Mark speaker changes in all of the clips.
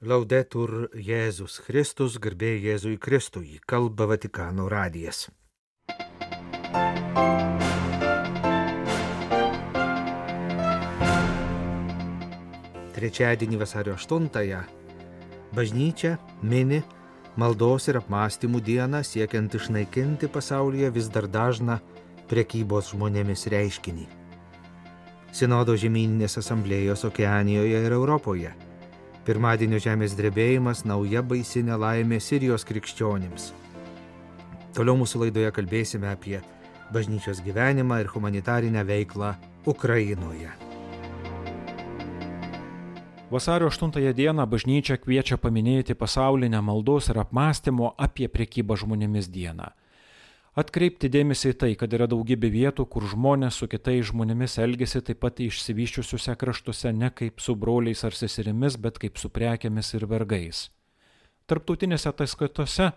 Speaker 1: Laudetur Jėzus Kristus, garbė Jėzui Kristui, kalba Vatikano radijas. Trečiadienį vasario 8-ąją bažnyčia mini maldos ir apmąstymų dieną siekiant išnaikinti pasaulyje vis dar dažną prekybos žmonėmis reiškinį. Sinodo žemyninės asamblėjos Okeanijoje ir Europoje Pirmadienio žemės drebėjimas nauja baisi nelaimė Sirijos krikščionims. Toliau mūsų laidoje kalbėsime apie bažnyčios gyvenimą ir humanitarinę veiklą Ukrainoje.
Speaker 2: Vasario 8 dieną bažnyčia kviečia paminėti pasaulinę maldos ir apmąstymo apie priekybą žmonėmis dieną atkreipti dėmesį į tai, kad yra daugybė vietų, kur žmonės su kitais žmonėmis elgesi taip pat išsivyščiusiuose kraštuose ne kaip su broliais ar seserimis, bet kaip su prekiamis ir vergais. Tarptautinėse ataskaitose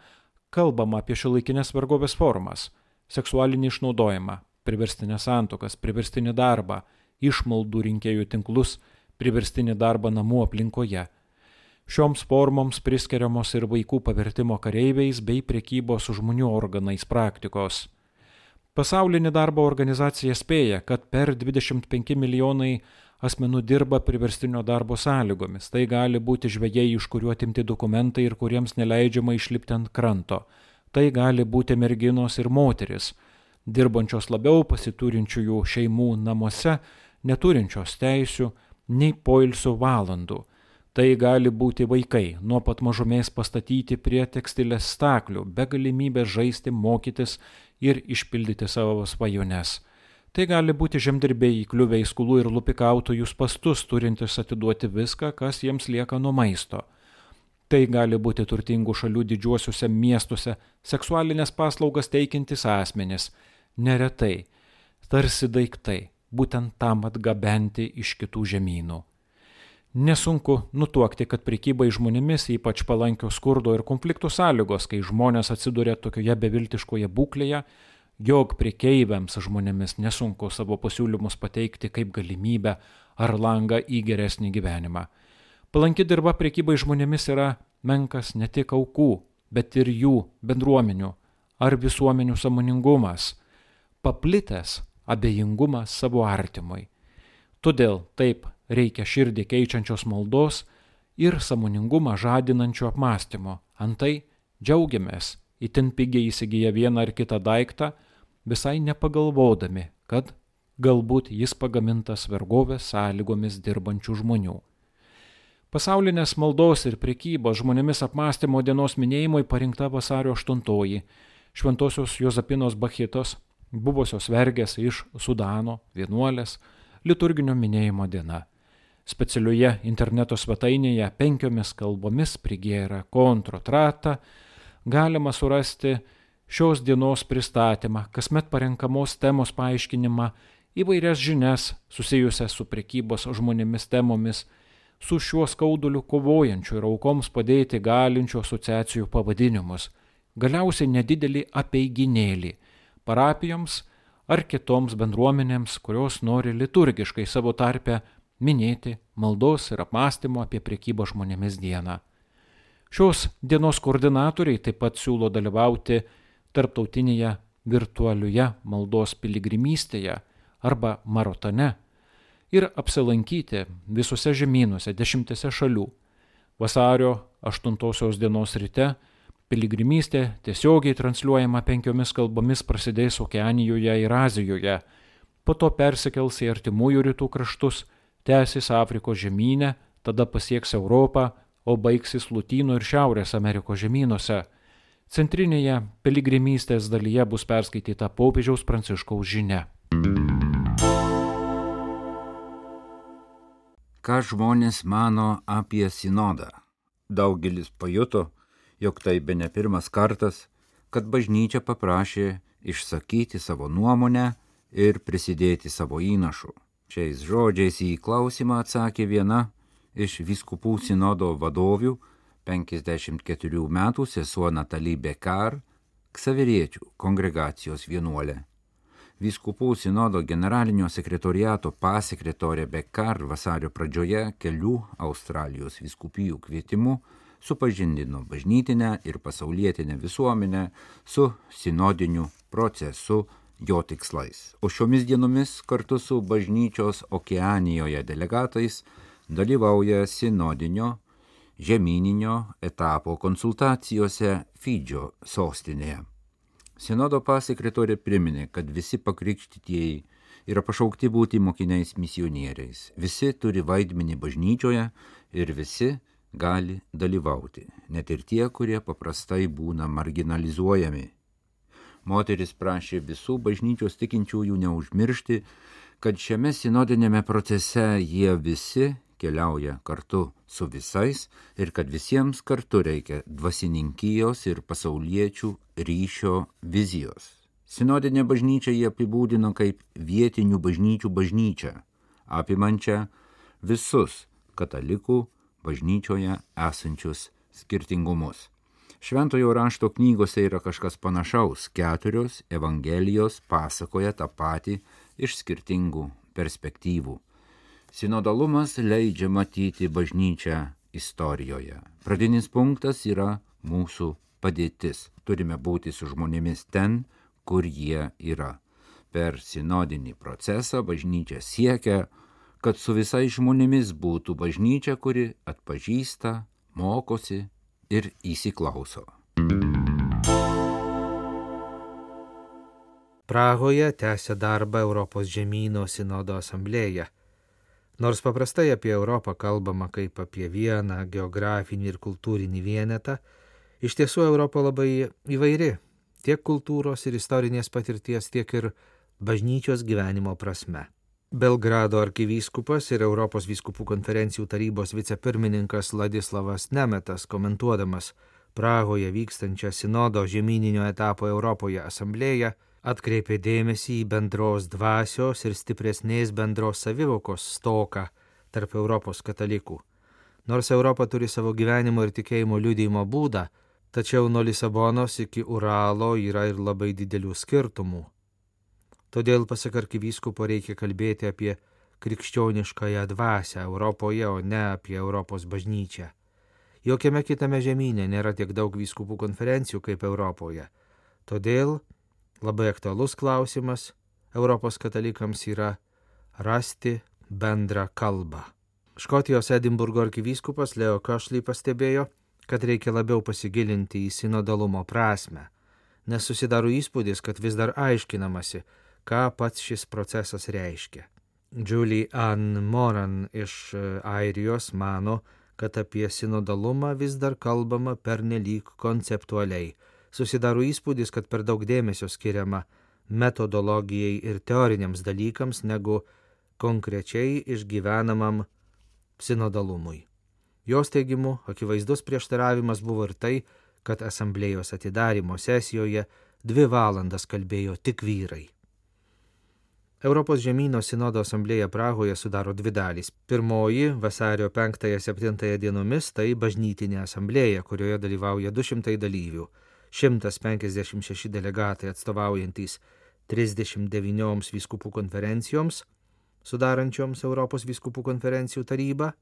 Speaker 2: kalbama apie šiuolaikinės vergovės formas - seksualinį išnaudojimą, priverstinės santokas, priverstinį darbą, išmaldų rinkėjų tinklus, priverstinį darbą namų aplinkoje Šioms formoms priskiriamos ir vaikų pavertimo kareiviais bei priekybos žmonių organais praktikos. Pasaulinė darbo organizacija spėja, kad per 25 milijonai asmenų dirba priverstinio darbo sąlygomis. Tai gali būti žvėjai, iš kuriuo atimti dokumentai ir kuriems neleidžiama išlipti ant kranto. Tai gali būti merginos ir moteris, dirbančios labiau pasiturinčiųjų šeimų namuose, neturinčios teisių nei poilsio valandų Tai gali būti vaikai, nuo pat mažumės pastatyti prie tekstilės staklių, be galimybės žaisti, mokytis ir išpildyti savo svajones. Tai gali būti žemdirbiai įkliuvę į skulų ir lupikautojus pastus, turintys atiduoti viską, kas jiems lieka nuo maisto. Tai gali būti turtingų šalių didžiuosiuose miestuose seksualinės paslaugas teikiantis asmenys, neretai, tarsi daiktai, būtent tam atgabenti iš kitų žemynų. Nesunku nutuokti, kad prekybai žmonėmis ypač palankios skurdo ir konfliktų sąlygos, kai žmonės atsiduria tokioje beviltiškoje būklėje, jog priekeiviams žmonėmis nesunku savo pasiūlymus pateikti kaip galimybę ar langą į geresnį gyvenimą. Palanki dirba priekybai žmonėmis yra menkas ne tik aukų, bet ir jų bendruomenių ar visuomenių samoningumas, paplitęs abejingumas savo artimui. Todėl taip reikia širdį keičiančios maldos ir samoningumą žadinančio apmąstymo. Antai džiaugiamės, itin pigiai įsigiję vieną ar kitą daiktą, visai nepagalvodami, kad galbūt jis pagamintas vergovės sąlygomis dirbančių žmonių. Pasaulinės maldos ir prekybos žmonėmis apmąstymo dienos minėjimui parinkta vasario 8-oji Šventojios Jozapinos Bachitos, buvusios vergės iš Sudano, vienuolės, liturginio minėjimo diena. Specialioje interneto svetainėje penkiomis kalbomis prigėra kontrotratą galima surasti šios dienos pristatymą, kasmet parenkamos temos paaiškinimą, įvairias žinias susijusias su prekybos žmonėmis temomis, su šiuo skauduliu kovojančių ir aukoms padėti galinčių asociacijų pavadinimus, galiausiai nedidelį apeiginėlį parapijoms ar kitoms bendruomenėms, kurios nori liturgiškai savo tarpę minėti maldos ir apmąstymo apie priekybą žmonėmis dieną. Šios dienos koordinatoriai taip pat siūlo dalyvauti tarptautinėje virtualioje maldos piligrimystėje arba marotone ir apsilankyti visose žemynuose dešimtėse šalių. Vasario 8 dienos ryte piligrimystė tiesiogiai transliuojama penkiomis kalbomis prasidės Okeanijoje ir Azijoje, po to persikels į artimųjų rytų kraštus tęsis Afrikos žemynę, tada pasieks Europą, o baigsis Lutynų ir Šiaurės Amerikos žemynuose. Centrinėje piligrimystės dalyje bus perskaityta popiežiaus pranciškaus žinia.
Speaker 3: Ką žmonės mano apie sinodą? Daugelis pajuto, jog tai be ne pirmas kartas, kad bažnyčia paprašė išsakyti savo nuomonę ir prisidėti savo įnašu. Šiais žodžiais į klausimą atsakė viena iš viskupų sinodo vadovių, 54 metų sesuo Natalie Bekar, ksaveriečių kongregacijos vienuolė. Vyskupų sinodo generalinio sekretoriato pasekretorė Bekar vasario pradžioje kelių Australijos vyskupijų kvietimu supažindino bažnytinę ir pasaulietinę visuomenę su sinodiniu procesu jo tikslais. O šiomis dienomis kartu su bažnyčios Okeanijoje delegatais dalyvauja sinodinio žemyninio etapo konsultacijose Fidžio sostinėje. Sinodo pasekretorė priminė, kad visi pakrikštytieji yra pašaukti būti mokiniais misionieriais. Visi turi vaidmenį bažnyčioje ir visi gali dalyvauti, net ir tie, kurie paprastai būna marginalizuojami. Moteris prašė visų bažnyčios tikinčiųjų neužmiršti, kad šiame sinodinėme procese jie visi keliauja kartu su visais ir kad visiems kartu reikia dvasininkijos ir pasauliečių ryšio vizijos. Sinodinė bažnyčia jie apibūdino kaip vietinių bažnyčių bažnyčią, apimančią visus katalikų bažnyčioje esančius skirtingumus. Šventojo rašto knygose yra kažkas panašaus, keturios Evangelijos pasakoja tą patį iš skirtingų perspektyvų. Sinodalumas leidžia matyti bažnyčią istorijoje. Pradinis punktas yra mūsų padėtis. Turime būti su žmonėmis ten, kur jie yra. Per sinodinį procesą bažnyčia siekia, kad su visais žmonėmis būtų bažnyčia, kuri atpažįsta, mokosi ir įsiklauso.
Speaker 1: Prahoje tęsia darbą Europos žemynų sinodo asamblėje. Nors paprastai apie Europą kalbama kaip apie vieną geografinį ir kultūrinį vienetą, iš tiesų Europa labai įvairi tiek kultūros ir istorinės patirties, tiek ir bažnyčios gyvenimo prasme. Belgrado arkivyskupas ir Europos vyskupų konferencijų tarybos vicepirmininkas Ladislavas Nemetas komentuodamas Prahoje vykstančią sinodo žemyninio etapo Europoje asamblėją atkreipė dėmesį į bendros dvasios ir stipresnės bendros savivokos stoką tarp Europos katalikų. Nors Europa turi savo gyvenimo ir tikėjimo liudijimo būdą, tačiau nuo Lisabonos iki Uralo yra ir labai didelių skirtumų. Todėl, pasak arkivyskupo, reikia kalbėti apie krikščioniškąją dvasę Europoje, o ne apie Europos bažnyčią. Jokiame kitame žemynė nėra tiek daug vyskupų konferencijų kaip Europoje. Todėl labai aktualus klausimas Europos katalikams yra rasti bendrą kalbą. Škotijos Edinburgo arkivyskupas Leo Kašly pastebėjo, kad reikia labiau pasigilinti į sinodalumo prasme, nes susidaro įspūdis, kad vis dar aiškinamasi, ką pats šis procesas reiškia. Julie Ann Moran iš e, Airijos mano, kad apie sinodalumą vis dar kalbama pernelyg konceptualiai susidaro įspūdis, kad per daug dėmesio skiriama metodologijai ir teoriniams dalykams negu konkrečiai išgyvenamam sinodalumui. Jos teigimu, akivaizdus prieštaravimas buvo ir tai, kad asamblėjos atidarimo sesijoje dvi valandas kalbėjo tik vyrai. Europos žemynų sinodo asamblėja Prahoje sudaro dvi dalys. Pirmoji - vasario 5-7 dienomis - tai bažnytinė asamblėja, kurioje dalyvauja 200 dalyvių. 156 delegatai atstovaujantys 39 vyskupų konferencijoms, sudarančioms Europos vyskupų konferencijų tarybą.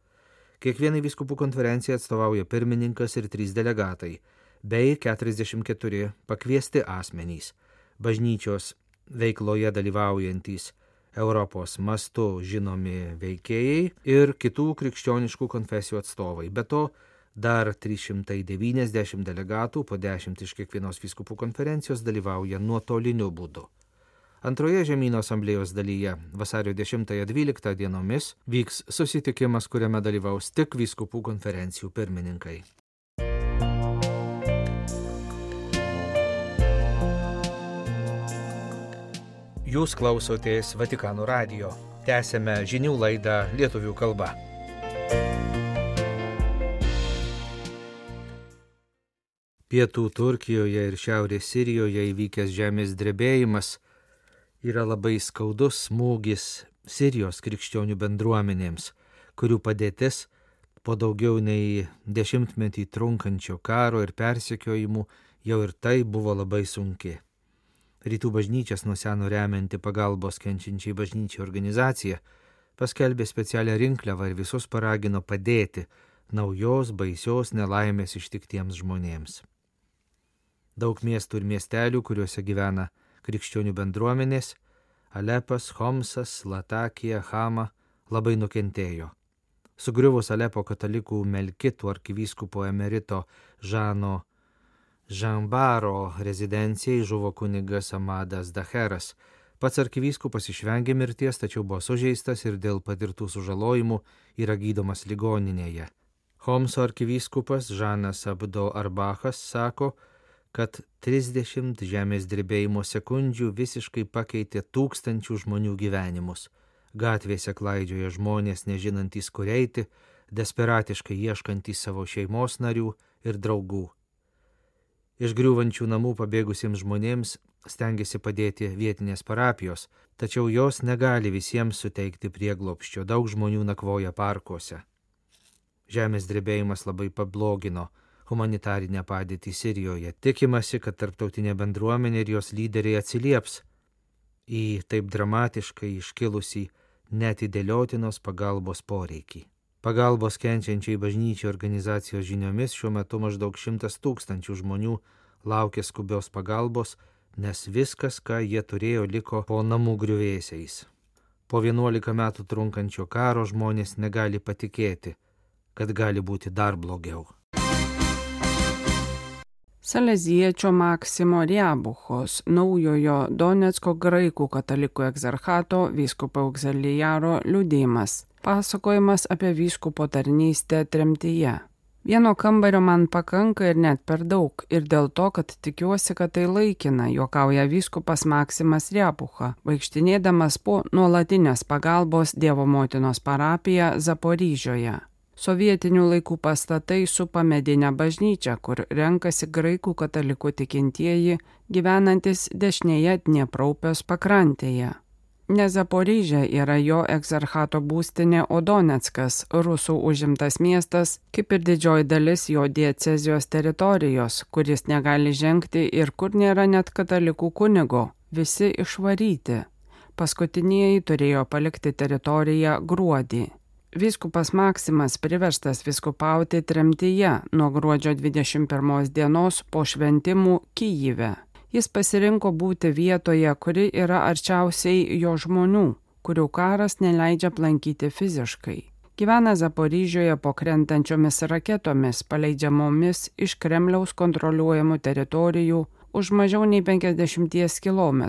Speaker 1: Kiekvienai vyskupų konferencijai atstovauja pirmininkas ir trys delegatai, bei 44 pakviesti asmenys, bažnyčios veikloje dalyvaujantys Europos mastu žinomi veikėjai ir kitų krikščioniškų konfesijų atstovai. Be to, Dar 390 delegatų, po 10 iš kiekvienos vyskupų konferencijos dalyvauja nuotoliniu būdu. Antroje žemynų asamblėjos dalyje vasario 10-12 dienomis vyks susitikimas, kuriame dalyvaus tik vyskupų konferencijų pirmininkai. Jūs klausotės Vatikano radio. Tęsėme žinių laidą lietuvių kalba. Pietų Turkijoje ir Šiaurės Sirijoje įvykęs žemės drebėjimas yra labai skaudus smūgis Sirijos krikščionių bendruomenėms, kurių padėtis po daugiau nei dešimtmetį trunkančio karo ir persekiojimų jau ir tai buvo labai sunki. Rytų bažnyčias nuo seno remianti pagalbos kenčiančiai bažnyčiai organizacija, paskelbė specialią rinkliavą ir visus paragino padėti naujos baisios nelaimės ištiktiems žmonėms. Daug miestų ir miestelių, kuriuose gyvena krikščionių bendruomenės, Alepas, Homsas, Latakija, Hama labai nukentėjo. Sugriuvus Alepo katalikų Melkitų arkivyskupo emerito Žano Žambaro rezidencijai žuvo kunigas Amadas Daheras. Pats arkivyskupas išvengė mirties, tačiau buvo sužeistas ir dėl patirtų sužalojimų yra gydomas ligoninėje. Homso arkivyskupas Žanas Abdo Arbachas sako, kad 30 žemės drebėjimo sekundžių visiškai pakeitė tūkstančių žmonių gyvenimus. Gatvėse klaidžioja žmonės nežinantys kur eiti, desperatiškai ieškantys savo šeimos narių ir draugų. Iš griūvančių namų pabėgusiems žmonėms stengiasi padėti vietinės parapijos, tačiau jos negali visiems suteikti prieglopščio, daug žmonių nakvoja parkuose. Žemės drebėjimas labai pablogino humanitarinę padėtį Sirijoje. Tikimasi, kad tarptautinė bendruomenė ir jos lyderiai atsilieps į taip dramatiškai iškilusį netidėliotinos pagalbos poreikį. Pagalbos kenčiančiai bažnyčiai organizacijos žiniomis šiuo metu maždaug šimtas tūkstančių žmonių laukia skubios pagalbos, nes viskas, ką jie turėjo, liko po namų griuvėsiais. Po 11 metų trunkančio karo žmonės negali patikėti, kad gali būti dar blogiau.
Speaker 4: Saleziečio Maksimo Riabuchos, naujojo Donetsko graikų katalikų egzarchato vyskupo auxiliaro liūdėjimas, pasakojimas apie vyskupo tarnystę tremtyje. Vieno kambario man pakanka ir net per daug, ir dėl to, kad tikiuosi, kad tai laikina, juokauja vyskupas Maksimas Riabucha, vaikštinėdamas po nuolatinės pagalbos Dievo motinos parapiją Zaporyžioje sovietinių laikų pastatai supa medinę bažnyčią, kur renkasi graikų katalikų tikintieji gyvenantis dešinėje Dniepraupios pakrantėje. Ne Zaporyžė yra jo egzarchato būstinė, o Donetskas, rusų užimtas miestas, kaip ir didžioji dalis jo diecezijos teritorijos, kuris negali žengti ir kur nėra net katalikų kunigo, visi išvaryti. Paskutinieji turėjo palikti teritoriją gruodį. Vyskupas Maksimas priverstas viskupauti tremtyje nuo gruodžio 21 dienos po šventimų Kyjive. Jis pasirinko būti vietoje, kuri yra arčiausiai jo žmonių, kurių karas neleidžia aplankyti fiziškai. Gyvena Zaporyžioje po krentančiomis raketomis, paleidžiamomis iš Kremliaus kontroliuojamų teritorijų už mažiau nei 50 km.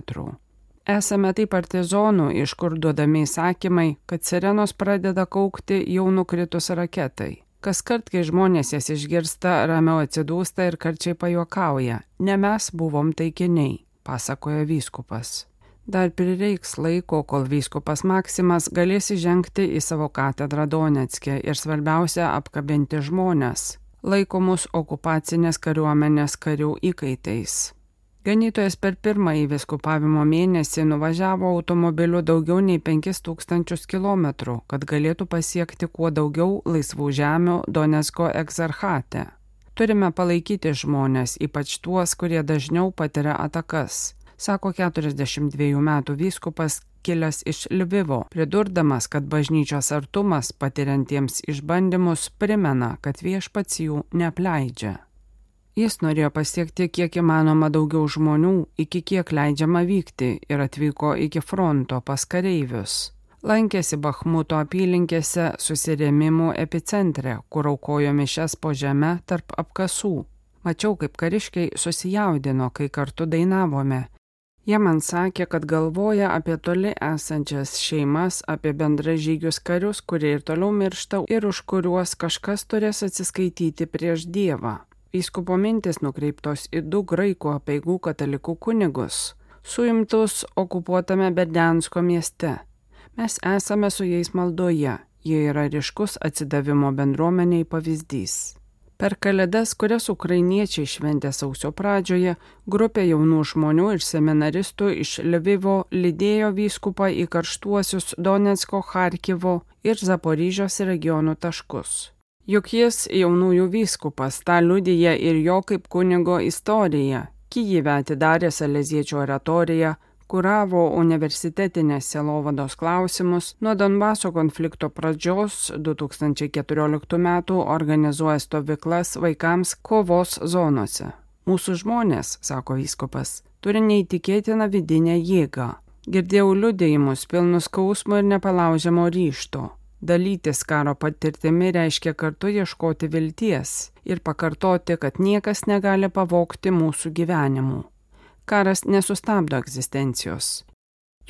Speaker 4: Esame taip partizonų, iš kur duodami įsakymai, kad sirenos pradeda kaukti jau nukritus raketai. Kas kart, kai žmonės jas išgirsta, ramiau atsidūsta ir karčiai pajuokauja. Ne mes buvom taikiniai, pasakoja vyskupas. Dar prireiks laiko, kol vyskupas Maksimas galės įžengti į savo katedrą Donetskė ir svarbiausia apkabinti žmonės, laikomus okupacinės kariuomenės karių įkaitais. Ganytojas per pirmąjį viskupavimo mėnesį nuvažiavo automobiliu daugiau nei 5000 km, kad galėtų pasiekti kuo daugiau laisvų žemių Donetsko egzarchate. Turime palaikyti žmonės, ypač tuos, kurie dažniau patiria atakas, sako 42 metų vyskupas kilęs iš Lvivo, pridurdamas, kad bažnyčios artumas patiriantiems išbandymus primena, kad viešpats jų neapleidžia. Jis norėjo pasiekti kiek įmanoma daugiau žmonių, iki kiek leidžiama vykti ir atvyko iki fronto pas kareivius. Lankėsi Bahmuto apylinkėse susirėmimų epicentre, kur aukojo mišes po žemę tarp apkasų. Mačiau, kaip kariškiai susijaudino, kai kartu dainavome. Jie man sakė, kad galvoja apie toli esančias šeimas, apie bendražygius karius, kurie ir toliau miršta ir už kuriuos kažkas turės atsiskaityti prieš Dievą. Vyskupo mintis nukreiptos į du graikų apieigų katalikų kunigus, suimtus okupuotame Berdensko mieste. Mes esame su jais maldoje, jie yra ryškus atsidavimo bendruomeniai pavyzdys. Per kalėdas, kurias ukrainiečiai šventė sausio pradžioje, grupė jaunų žmonių ir seminaristų iš Lvivo lydėjo vyskupą į karštuosius Donetsko, Harkivo ir Zaporyžios regionų taškus. Juk jis jaunųjų vyskupas, tą liudyja ir jo kaip kunigo istorija. Kyjyve atidarė Saleziečio oratoriją, kuravo universitetinės selovados klausimus, nuo Donbaso konflikto pradžios 2014 m. organizuoja stovyklas vaikams kovos zonose. Mūsų žmonės, sako vyskupas, turi neįtikėtiną vidinę jėgą. Girdėjau liudėjimus pilnus skausmo ir nepalaužiamo ryšto. Dalytis karo patirtimi reiškia kartu ieškoti vilties ir pakartoti, kad niekas negali pavokti mūsų gyvenimų. Karas nesustabdo egzistencijos.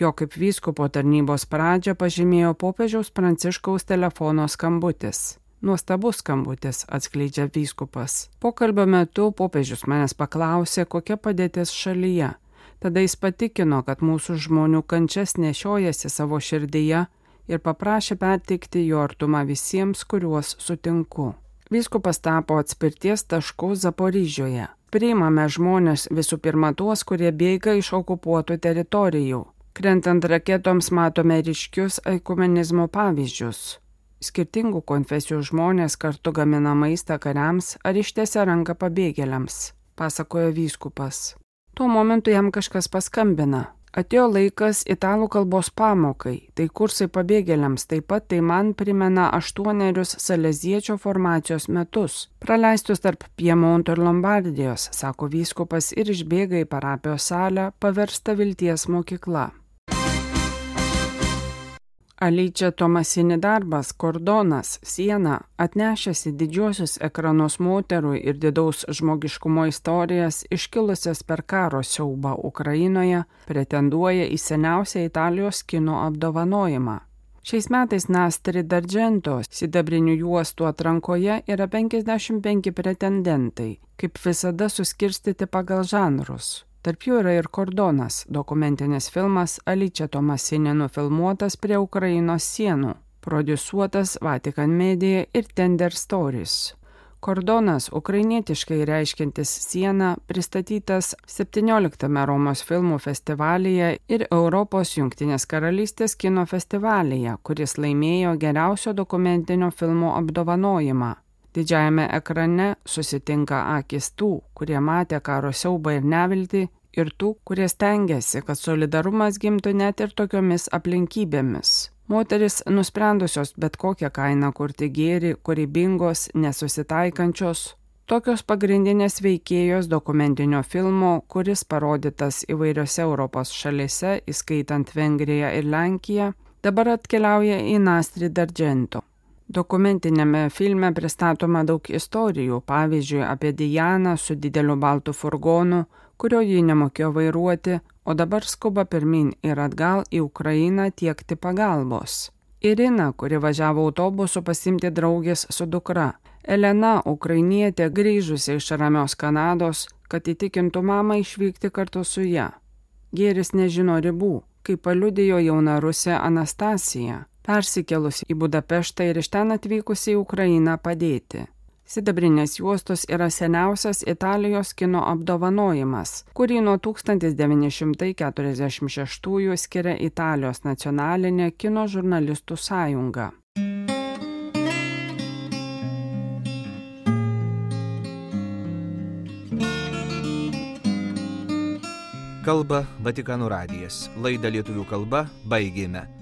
Speaker 4: Jo kaip vyskupo tarnybos pradžią pažymėjo popiežiaus pranciškaus telefono skambutis. Nuostabus skambutis, atskleidžia vyskupas. Pokalbio metu popiežius manęs paklausė, kokia padėtis šalyje. Tada jis patikino, kad mūsų žmonių kančias nešiojasi savo širdyje ir paprašė perteikti jo artumą visiems, kuriuos sutinku. Vyskupas tapo atspirties tašku Zaporyžioje. Priimame žmonės visų pirma tuos, kurie bėga iš okupuotų teritorijų. Krentant raketoms matome ryškius ekumenizmo pavyzdžius. Skirtingų konfesijų žmonės kartu gamina maistą kariams ar ištiesia ranką pabėgėliams, pasakojo vyskupas. Tuo momentu jam kažkas paskambina. Atėjo laikas italų kalbos pamokai, tai kursai pabėgėliams, taip pat tai man primena aštuonerius Saleziečio formacijos metus, praleistus tarp Piemonto ir Lombardijos, sako vyskupas ir išbėga į parapijos salę, paversta vilties mokykla. Alyčia Tomasini darbas, kordonas, siena, atnešęs į didžiosius ekranus moterų ir didaus žmogiškumo istorijas iškilusias per karo siaubą Ukrainoje, pretenduoja į seniausią Italijos kino apdovanojimą. Šiais metais Nastri Dargento sidabrinių juostų atrankoje yra 55 pretendentai, kaip visada suskirstyti pagal žanrus. Tarp jų yra ir Kordonas, dokumentinis filmas Alyčia Tomasinė nufilmuotas prie Ukrainos sienų, produsuotas Vatikan Media ir Tender Stories. Kordonas, ukrainietiškai reiškintis sieną, pristatytas 17 Romos filmų festivalyje ir Europos Junktinės karalystės kino festivalyje, kuris laimėjo geriausio dokumentinio filmo apdovanojimą. Didžiajame ekrane susitinka akis tų, kurie matė karo siaubą ir neviltį, ir tų, kurie stengiasi, kad solidarumas gimtų net ir tokiomis aplinkybėmis. Moteris nusprendusios bet kokią kainą kurti gėrį, kūrybingos, nesusitaikančios, tokios pagrindinės veikėjos dokumentinio filmo, kuris parodytas įvairiose Europos šalise, įskaitant Vengriją ir Lenkiją, dabar atkeliauja į Nastri Dargento. Dokumentinėme filme pristatoma daug istorijų, pavyzdžiui, apie Dianą su dideliu baltu furgonu, kurio ji nemokėjo vairuoti, o dabar skuba pirmin ir atgal į Ukrainą tiekti pagalbos. Irina, kuri važiavo autobusu pasimti draugės su dukra. Elena, ukrainietė, grįžusi iš ramios Kanados, kad įtikintų mamą išvykti kartu su ją. Gėris nežino ribų, kaip paliudijo jauna rusė Anastasija persikėlusi į Budapeštą ir iš ten atvykusi į Ukrainą padėti. Sidabrinės juostos yra seniausias Italijos kino apdovanojimas, kurį nuo 1946 skiria Italijos nacionalinė kino žurnalistų sąjunga.
Speaker 1: Kalba Vatikano radijas. Laidą lietuvių kalba baigėme.